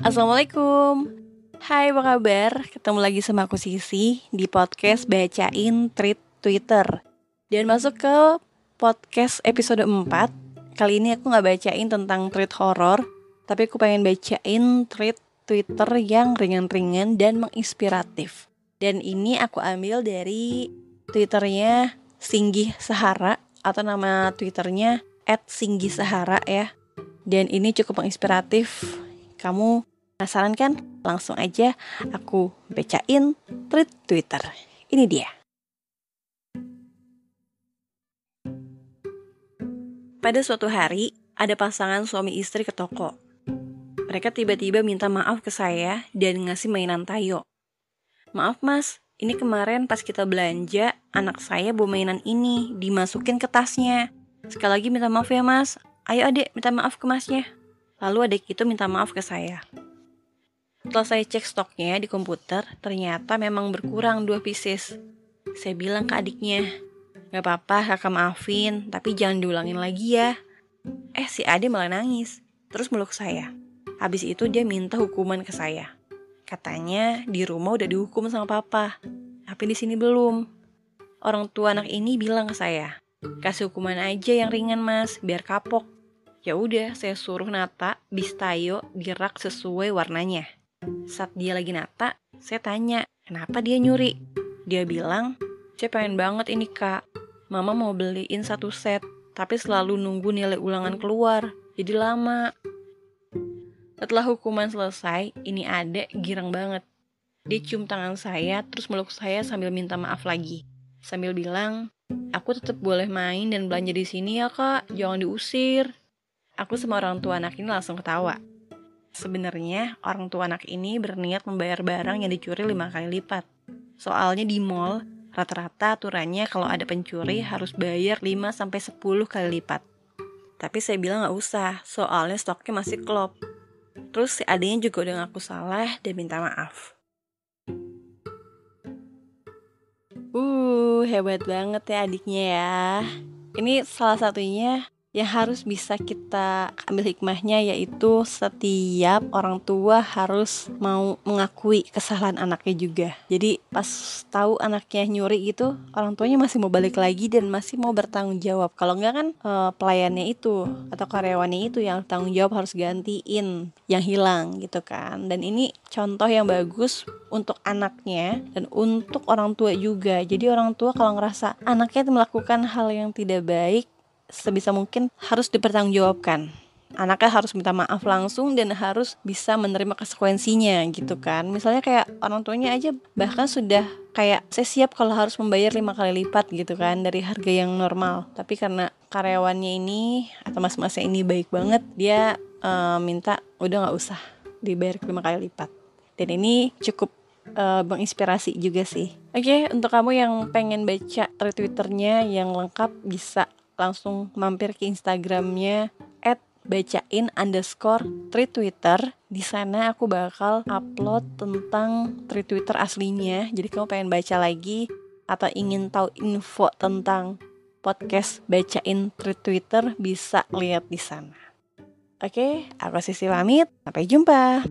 Assalamualaikum. Hai apa kabar? Ketemu lagi sama aku Sisi di podcast Bacain Tweet Twitter. Dan masuk ke podcast episode 4 Kali ini aku gak bacain tentang tweet horor Tapi aku pengen bacain tweet Twitter yang ringan-ringan dan menginspiratif. Dan ini aku ambil dari Twitternya Singgih Sahara Atau nama Twitternya at Singgih Sahara ya. Dan ini cukup menginspiratif. Kamu Penasaran kan? Langsung aja aku bacain tweet Twitter. Ini dia. Pada suatu hari, ada pasangan suami istri ke toko. Mereka tiba-tiba minta maaf ke saya dan ngasih mainan tayo. Maaf mas, ini kemarin pas kita belanja, anak saya bawa mainan ini, dimasukin ke tasnya. Sekali lagi minta maaf ya mas, ayo adek minta maaf ke masnya. Lalu adik itu minta maaf ke saya. Setelah saya cek stoknya di komputer, ternyata memang berkurang dua pieces. Saya bilang ke adiknya, Gak apa-apa kakak maafin, tapi jangan diulangin lagi ya. Eh si Ade malah nangis, terus meluk saya. Habis itu dia minta hukuman ke saya. Katanya di rumah udah dihukum sama papa, tapi di sini belum. Orang tua anak ini bilang ke saya, kasih hukuman aja yang ringan mas, biar kapok. Ya udah, saya suruh nata bis tayo di rak sesuai warnanya. Saat dia lagi nata, saya tanya, kenapa dia nyuri? Dia bilang, saya pengen banget ini kak. Mama mau beliin satu set, tapi selalu nunggu nilai ulangan keluar, jadi lama. Setelah hukuman selesai, ini adek girang banget. Dia cium tangan saya, terus meluk saya sambil minta maaf lagi. Sambil bilang, aku tetap boleh main dan belanja di sini ya kak, jangan diusir. Aku sama orang tua anak ini langsung ketawa. Sebenarnya orang tua anak ini berniat membayar barang yang dicuri lima kali lipat. Soalnya di mall, rata-rata aturannya kalau ada pencuri harus bayar 5 sampai 10 kali lipat. Tapi saya bilang nggak usah, soalnya stoknya masih klop. Terus si adiknya juga udah ngaku salah dan minta maaf. Uh, hebat banget ya adiknya ya. Ini salah satunya yang harus bisa kita ambil hikmahnya yaitu setiap orang tua harus mau mengakui kesalahan anaknya juga. Jadi pas tahu anaknya nyuri itu orang tuanya masih mau balik lagi dan masih mau bertanggung jawab. Kalau enggak kan e, pelayannya itu atau karyawannya itu yang tanggung jawab harus gantiin yang hilang gitu kan. Dan ini contoh yang bagus untuk anaknya dan untuk orang tua juga. Jadi orang tua kalau ngerasa anaknya melakukan hal yang tidak baik sebisa mungkin harus dipertanggungjawabkan. Anaknya harus minta maaf langsung dan harus bisa menerima konsekuensinya gitu kan. Misalnya kayak orang tuanya aja bahkan sudah kayak saya siap kalau harus membayar lima kali lipat gitu kan dari harga yang normal. Tapi karena karyawannya ini atau mas-masnya ini baik banget dia uh, minta udah nggak usah dibayar lima kali lipat. Dan ini cukup uh, menginspirasi juga sih. Oke, okay, untuk kamu yang pengen baca twitternya yang lengkap bisa langsung mampir ke Instagramnya at bacain underscore tweet Twitter di sana aku bakal upload tentang tweet Twitter aslinya jadi kamu pengen baca lagi atau ingin tahu info tentang podcast bacain tweet Twitter bisa lihat di sana. Oke, aku Sisi pamit. Sampai jumpa.